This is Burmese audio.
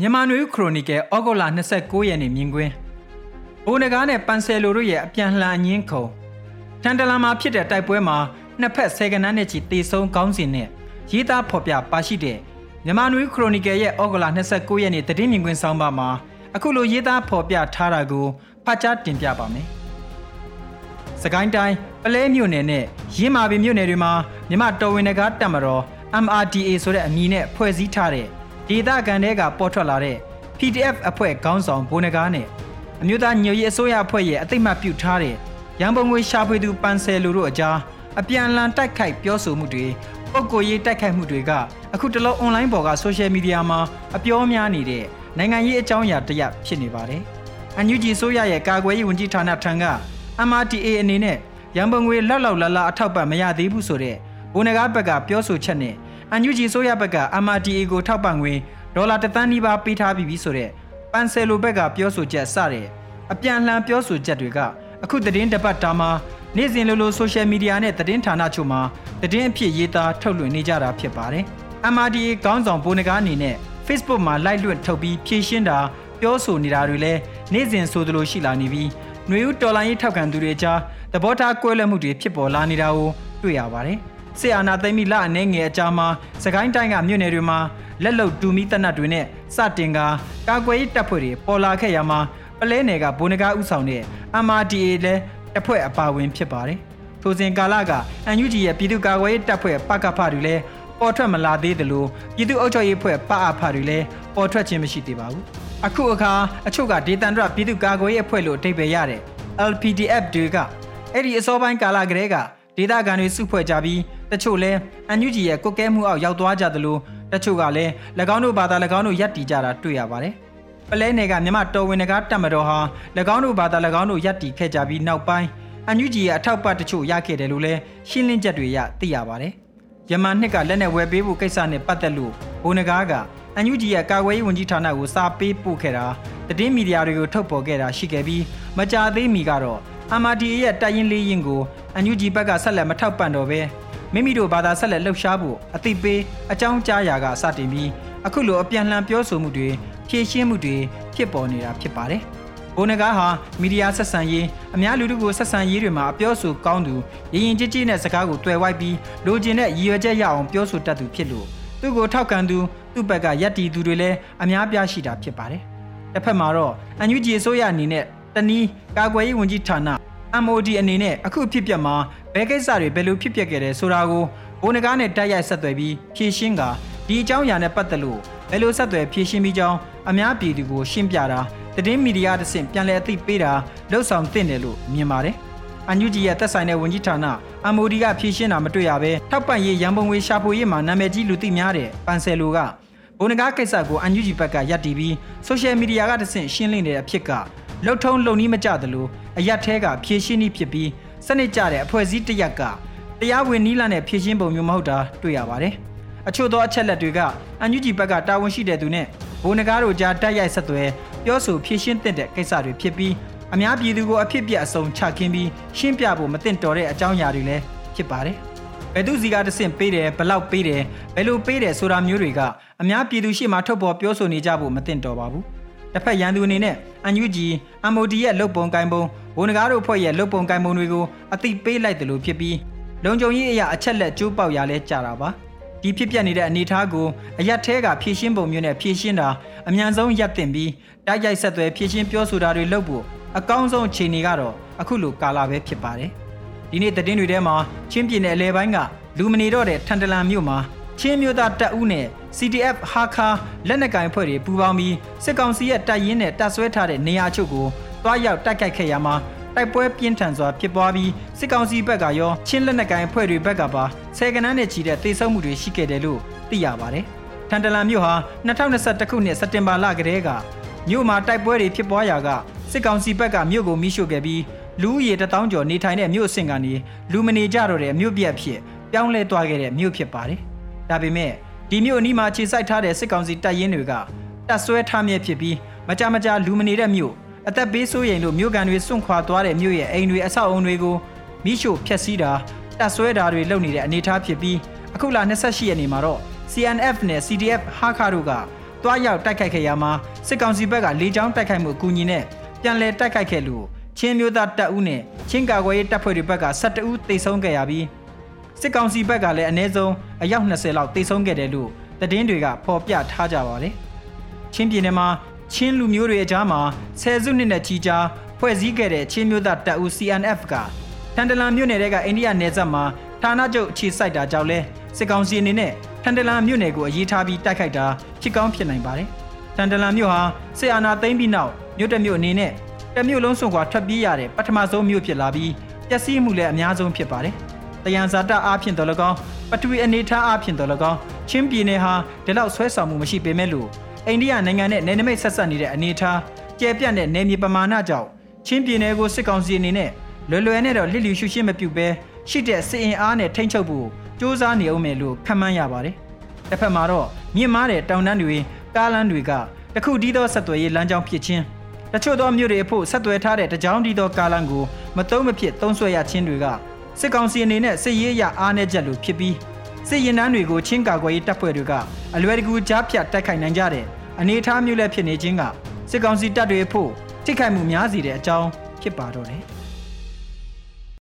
မြန်မာနွေဦးခရိုနီကယ်ဩဂုတ်လ29ရက်နေ့မြင်ကွင်းဘိုးနဂါးနဲ့ပန်ဆယ်လိုတို့ရဲ့အပြန်လှန်အငင်းခုံထန်တလန်မှာဖြစ်တဲ့တိုက်ပွဲမှာနှစ်ဖက်ဆယ်ကနန်းနဲ့ချီတေဆုံးကောင်းစဉ်နဲ့ရေးသားဖော်ပြပါရှိတဲ့မြန်မာနွေဦးခရိုနီကယ်ရဲ့ဩဂုတ်လ29ရက်နေ့တည်င်းမြင်ကွင်းဆောင်းပါမှာအခုလိုရေးသားဖော်ပြထားတာကိုဖတ်ကြားတင်ပြပါမယ်။စကိုင်းတိုင်းပလဲမြို့နယ်နဲ့ရင်းမာပင်မြို့နယ်တွေမှာမြမတော်ဝင်နဂါတက်မတော် MRDA ဆိုတဲ့အမည်နဲ့ဖွဲ့စည်းထားတဲ့ ဒေသခံတွေကပေါ်ထွက်လာတဲ့ PDF အဖွဲ့ခေါင်းဆောင်ဘိုးနဂါနဲ့အမျိုးသားညွရေးအစိုးရအဖွဲ့ရဲ့အသိမှတ်ပြုထားတဲ့ရန်ပုံငွေရှာဖွေသူပန်ဆယ်လူတို့အကြားအပြန်အလှန်တိုက်ခိုက်ပြောဆိုမှုတွေပုံကိုရေးတိုက်ခိုက်မှုတွေကအခုတလောအွန်လိုင်းပေါ်ကဆိုရှယ်မီဒီယာမှာအပြောများနေတဲ့နိုင်ငံရေးအကြောင်းအရာတရက်ဖြစ်နေပါတယ်။အန်ယူဂျီဆိုရရဲ့ကာကွယ်ရေးဝန်ကြီးဌာနထံက MRTA အနေနဲ့ရန်ပုံငွေလောက်လောက်လာလာအထောက်ပံ့မရသေးဘူးဆိုတဲ့ဘိုးနဂါဘက်ကပြောဆိုချက်နဲ့ အန်ယူဂျီဆိုရဘက်က MRTA ကိုထောက်ပံ့ငွေဒေါ်လာတသန်းနီးပါးပေးထားပြီးပြီဆိုတဲ့ပန်ဆယ်လိုဘက်ကပြောဆိုချက်စတဲ့အပြန်အလှန်ပြောဆိုချက်တွေကအခုသတင်းတပတ်တာမှာနေ့စဉ်လိုလိုဆိုရှယ်မီဒီယာနဲ့သတင်းဌာနချို့မှာသတင်းအဖြစ်ရေးသားထုတ်လွှင့်နေကြတာဖြစ်ပါတယ်။ MRDA ခေါင်းဆောင်ဘိုးနဂါအနေနဲ့ Facebook မှာ live လွှင့်ထုတ်ပြီးဖြည့်ရှင်းတာပြောဆိုနေတာတွေလည်းနေ့စဉ်ဆိုသလိုရှိလာနေပြီးຫນွေဦးတော်လိုင်းရေးထောက်ခံသူတွေကြားသဘောထားကွဲလွဲမှုတွေဖြစ်ပေါ်လာနေတာကိုတွေ့ရပါတယ်။ စစ်အာဏာသိမ်းပြီးလအနေငယ်အကြာမှာစကိုင်းတိုင်းကမြို့နယ်တွေမှာလက်လုံတူမီတနတ်တွေနဲ့စတင်ကကာကွယ်ရေးတပ်ဖွဲ့တွေပေါ်လာခဲ့ရမှာပလဲနယ်ကဘိုးနဂါဥဆောင်တဲ့ MRDA လည်းတပ်ဖွဲ့အပါဝင်ဖြစ်ပါတယ်။ထိုစဉ်ကာလကအန်ယူဂျီရဲ့ပြည်သူ့ကာကွယ်ရေးတပ်ဖွဲ့ပကဖတွေလည်းပေါ်ထွက်မလာသေးသလိုပြည်သူ့အုပ်ချုပ်ရေးဖွဲ့ပအဖတွေလည်းပေါ်ထွက်ခြင်းမရှိသေးပါဘူး။အခုအခါအချို့ကဒေသန္တရပြည်သူ့ကာကွယ်ရေးအဖွဲ့လို့အဓိပ္ပာယ်ရတဲ့ LPDF တွေကအဲ့ဒီအစောပိုင်းကာလကတည်းက ဒေသခံတွေစုဖွဲ့ကြပြီးတချို့လဲအန်ယူဂျီရဲ့ကုတ်ကဲမှုအောက်ရောက်သွားကြသလိုတချို့ကလည်း၎င်းတို့ဘာသာ၎င်းတို့ယက်တီကြတာတွေ့ရပါတယ်။ပလဲနယ်ကမြမတော်ဝင်ကတက်မတော်ဟာ၎င်းတို့ဘာသာ၎င်းတို့ယက်တီခဲ့ကြပြီးနောက်ပိုင်းအန်ယူဂျီရဲ့အထောက်ပံ့တချို့ရခဲ့တယ်လို့လည်းရှင်းလင်းချက်တွေရသိရပါတယ်။ယမန်နှစ်ကလက်နဲ့ဝယ်ပေးဖို့ကိစ္စနဲ့ပတ်သက်လို့ဘိုးနဂါကအန်ယူဂျီရဲ့ကာကွယ်ရေးဝန်ကြီးဌာနကိုစာပေးပို့ခဲ့တာတည်င်းမီဒီယာတွေကိုထုတ်ပေါ်ခဲ့တာရှိခဲ့ပြီးမကြာသေးမီကတော့ MRDA ရဲ့တိုက်ရင်လေးရင်ကိုအန်ယူဂျီဘက်ကဆက်လက်မထောက်ပံ့တော့ဘဲမိမိတို့ဘာသာဆက်လက်လှုပ်ရှားဖို့အသိပေးအကြောင်းကြားရာကစတင်ပြီးအခုလိုအပြန်လှန်ပြောဆိုမှုတွေဖြည့်ရှင်းမှုတွေဖြစ်ပေါ်နေတာဖြစ်ပါတယ်။ဘိုနဂါဟာမီဒီယာဆက်ဆံရေးအများလူထုကိုဆက်ဆံရေးတွေမှာအပြောဆိုကောင်းသူရင်ရင်ကြည်ကြည်နဲ့စကားကိုတွေ့ဝိုက်ပြီးလိုချင်တဲ့ရည်ရွယ်ချက်ရအောင်ပြောဆိုတတ်သူဖြစ်လို့သူ့ကိုထောက်ခံသူသူ့ဘက်ကရက်တီသူတွေလည်းအများပြားရှိတာဖြစ်ပါတယ်။တစ်ဖက်မှာတော့အန်ယူဂျီအစိုးရအနေနဲ့ တနည်းကာကွယ်ရေးဝန်ကြီးဌာန MOD အနေနဲ့အခုဖြစ်ပျက်မှာဘယ်ကိစ္စတွေဘယ်လိုဖြစ်ပျက်ခဲ့တယ်ဆိုတာကိုဘိုးနဂါနဲ့တိုက်ရိုက်ဆက်သွယ်ပြီးဖြည့်ရှင်းကဒီအကြောင်းအရာနဲ့ပတ်သက်လို့ဘယ်လိုဆက်သွယ်ဖြည့်ရှင်းပြီးကြောင်းအများပြည်သူကိုရှင်းပြတာသတင်းမီဒီယာတစ်ဆင့်ပြန်လည်အသိပေးတာလှုပ်ဆောင်သင့်တယ်လို့မြင်ပါတယ်။အန်ယူဂျီရဲ့သက်ဆိုင်တဲ့ဝန်ကြီးဌာန MOD ကဖြည့်ရှင်းတာမတွေ့ရဘဲထောက်ပံ့ရေးရန်ပုံငွေရှာဖွေရေးမှာနာမည်ကြီးလူသိများတဲ့ပန်ဆယ်လိုကဘိုနဂါကိစ္စကိုအန်ယူဂျီဘက်ကရပ်တည်ပြီးဆိုရှယ်မီဒီယာကတစ်ဆင့်ရှင်းလင်းနေတဲ့အဖြစ်က လှုပ်ထုံးလုံနီးမကြသလိုအရက်သေးကဖြည့်ရှင်းနည်းဖြစ်ပြီးစနစ်ကျတဲ့အဖွဲ့အစည်းတစ်ရက်ကတရားဝင်နီးလန့်တဲ့ဖြည့်ရှင်းပုံမျိုးမဟုတ်တာတွေ့ရပါတယ်။အချို့သောအချက်လက်တွေကအန်ယူဂျီဘက်ကတာဝန်ရှိတဲ့သူနဲ့ဘိုးနဂါတို့ကြားတိုက်ရိုက်ဆက်သွယ်ပြောဆိုဖြည့်ရှင်းတဲ့ကိစ္စတွေဖြစ်ပြီးအများပြည်သူကိုအဖြစ်ပြအစုံချခင်းပြီးရှင်းပြဖို့မသင့်တော်တဲ့အကြောင်းအရာတွေလည်းဖြစ်ပါတယ်။ဘယ်သူစီကတဆင့်ပေးတယ်ဘလောက်ပေးတယ်ဘယ်လိုပေးတယ်ဆိုတာမျိုးတွေကအများပြည်သူရှေ့မှာထုတ်ပေါ်ပြောဆိုနေကြဖို့မသင့်တော်ပါဘူး။ တစ်ဖက်ရန်သူအနေနဲ့အန်ယူဂျီ MOD ရဲ့လုတ်ပုံကိုင်းပုံဘိုးနဂါတို့ဖွဲ့ရဲ့လုတ်ပုံကိုင်းပုံတွေကိုအသိပေးလိုက်တယ်လို့ဖြစ်ပြီးလုံခြုံရေးအရာအချက်လက်ကျိုးပေါက်ရလဲကြတာပါဒီဖြစ်ပျက်နေတဲ့အနေအထားကိုအရက်သေးကဖြည့်ရှင်းပုံမျိုးနဲ့ဖြည့်ရှင်းတာအမြန်ဆုံးရပ်တင်ပြီးတိုက်ရိုက်ဆက်သွယ်ဖြည့်ရှင်းပြောဆိုတာတွေလုပ်ဖို့အကောင်းဆုံးအခြေအနေကတော့အခုလိုကာလာပဲဖြစ်ပါတယ်ဒီနေ့သတင်းတွေထဲမှာချင်းပြည်နယ်အလဲပိုင်းကလူမနေတော့တဲ့ထန်တလန်မြို့မှာချင်းမျိုးသားတပ်ဦးနဲ့ CTF ဟာခါလက်နက်ကင်ဖွဲ့တွေပူးပေါင်းပြီးစစ်ကောင်စီရဲ့တပ်ရင်းနဲ့တပ်ဆွဲထားတဲ့နေရာချုပ်ကိုတွားရောက်တိုက်ခိုက်ခဲ့ရမှာတိုက်ပွဲပြင်းထန်စွာဖြစ်ပွားပြီးစစ်ကောင်စီဘက်ကရောချင်းလက်နက်ကိုင်အဖွဲ့တွေဘက်ကပါဆယ်ကနန်းနဲ့ချီတဲ့တိတ်ဆုံမှုတွေရှိခဲ့တယ်လို့သိရပါတယ်။ထန်တလန်မြို့ဟာ2021ခုနှစ်စက်တင်ဘာလကတည်းကမြို့မှာတိုက်ပွဲတွေဖြစ်ပွားရာကစစ်ကောင်စီဘက်ကမြို့ကိုမိရှို့ခဲ့ပြီးလူဦးရေတထောင်ကျော်နေထိုင်တဲ့မြို့အဆင့်ကနေလူမနေကြတော့တဲ့မြို့ပြက်ဖြစ်ပြောင်းလဲသွားခဲ့တဲ့မြို့ဖြစ်ပါတယ်။ဒါပေမဲ့ ဒီမြို့အနီးမှာခြေစိုက်ထားတဲ့စစ်ကောင်စီတပ်ရင်းတွေကတပ်ဆွဲထားမြဲဖြစ်ပြီးမကြမကြလူမနေတဲ့မြို့အသက်ပေးစိုးရိမ်လို့မြို့ကန်တွေစွန့်ခွာသွားတဲ့မြို့ရဲ့အိမ်တွေအဆောက်အုံတွေကိုမိရှို့ဖျက်ဆီးတာတပ်ဆွဲတာတွေလုပ်နေတဲ့အနေအထားဖြစ်ပြီးအခုလ28ရက်နေ့မှာတော့ CNF နဲ့ CDF ဟာခါတို့ကတွားရောက်တိုက်ခိုက်ခဲ့ရမှာစစ်ကောင်စီဘက်ကလေကြောင်းတိုက်ခိုက်မှုအကူအညီနဲ့ပြန်လည်တိုက်ခိုက်ခဲ့လို့ချင်းမျိုးသားတပ်ဦးနဲ့ချင်းကာကွယ်ရေးတပ်ဖွဲ့တွေဘက်က12ဦးသေဆုံးခဲ့ရပြီး စစ်ကောင်စီဘက်ကလည်းအနည်းဆုံးအယောက်20လောက်သေဆုံးခဲ့တယ်လို့သတင်းတွေကဖော်ပြထားကြပါတယ်။ချင်းပြည်နယ်မှာချင်းလူမျိုးတွေအကြားမှာဆယ်စုနှစ်နဲ့ချီကြာဖွဲ့စည်းခဲ့တဲ့ချင်းမျိုးသားတပ်ဦး CNF ကထန်တလန်မြို့နယ်ကအိန္ဒိယနယ်စပ်မှာဌာနချုပ်အခြေစိုက်တာကြောင့်လဲစစ်ကောင်စီအနေနဲ့ထန်တလန်မြို့နယ်ကိုအရေးထားပြီးတိုက်ခိုက်တာဖြစ်ကောင်းဖြစ်နိုင်ပါတယ်။ထန်တလန်မြို့ဟာစစ်အာဏာသိမ်းပြီးနောက်မြို့တစ်မြို့အနေနဲ့တစ်မြို့လုံးစွန့်ခွာထွက်ပြေးရတဲ့ပထမဆုံးမြို့ဖြစ်လာပြီးပျက်စီးမှုလည်းအများဆုံးဖြစ်ပါတယ်။ တယံဇာတအားဖြင့်တော်လကောင်းပထဝီအနေထားအားဖြင့်တော်လကောင်းချင်းပြည်နယ်ဟာဒီလောက်ဆွဲဆောင်မှုမရှိပေမဲ့လို့အိန္ဒိယနိုင်ငံနဲ့နယ်နိမိတ်ဆက်ဆက်နေတဲ့အနေထားကျယ်ပြန့်တဲ့နယ်မြေပမာဏကြောင့်ချင်းပြည်နယ်ကိုစစ်ကောင်စီအနေနဲ့လွယ်လွယ်နဲ့တော့လစ်လျူရှုရှင်းမပြုတ်ပဲရှိတဲ့စစ်အင်အားနဲ့ထိန်းချုပ်ဖို့စ조사နေအောင်မယ်လို့ခန့်မှန်းရပါတယ်။တစ်ဖက်မှာတော့မြင့်မားတဲ့တောင်တန်းတွေကားလမ်းတွေကတခုတည်းသောဆက်သွယ်ရေးလမ်းကြောင်းဖြစ်ခြင်းတချို့သောမြို့တွေအဖို့ဆက်သွယ်ထားတဲ့တကြောင်တည်းသောကားလမ်းကိုမတုံးမဖြစ်သုံးဆွဲရခြင်းတွေက စစ်ကောင်စီအနေနဲ့စစ်ရေးအရအားနည်းချက်လို့ဖြစ်ပြီးစစ်ရင်နှန်းတွေကိုချင်းကာကွယ်ရေးတပ်ဖွဲ့တွေကအလွယ်တကူကြားဖြတ်တိုက်ခိုက်နိုင်ကြတဲ့အနေအထားမျိုးလည်းဖြစ်နေခြင်းကစစ်ကောင်စီတပ်တွေအဖို့ထိခိုက်မှုများစေတဲ့အကြောင်းဖြစ်ပါတော့တယ်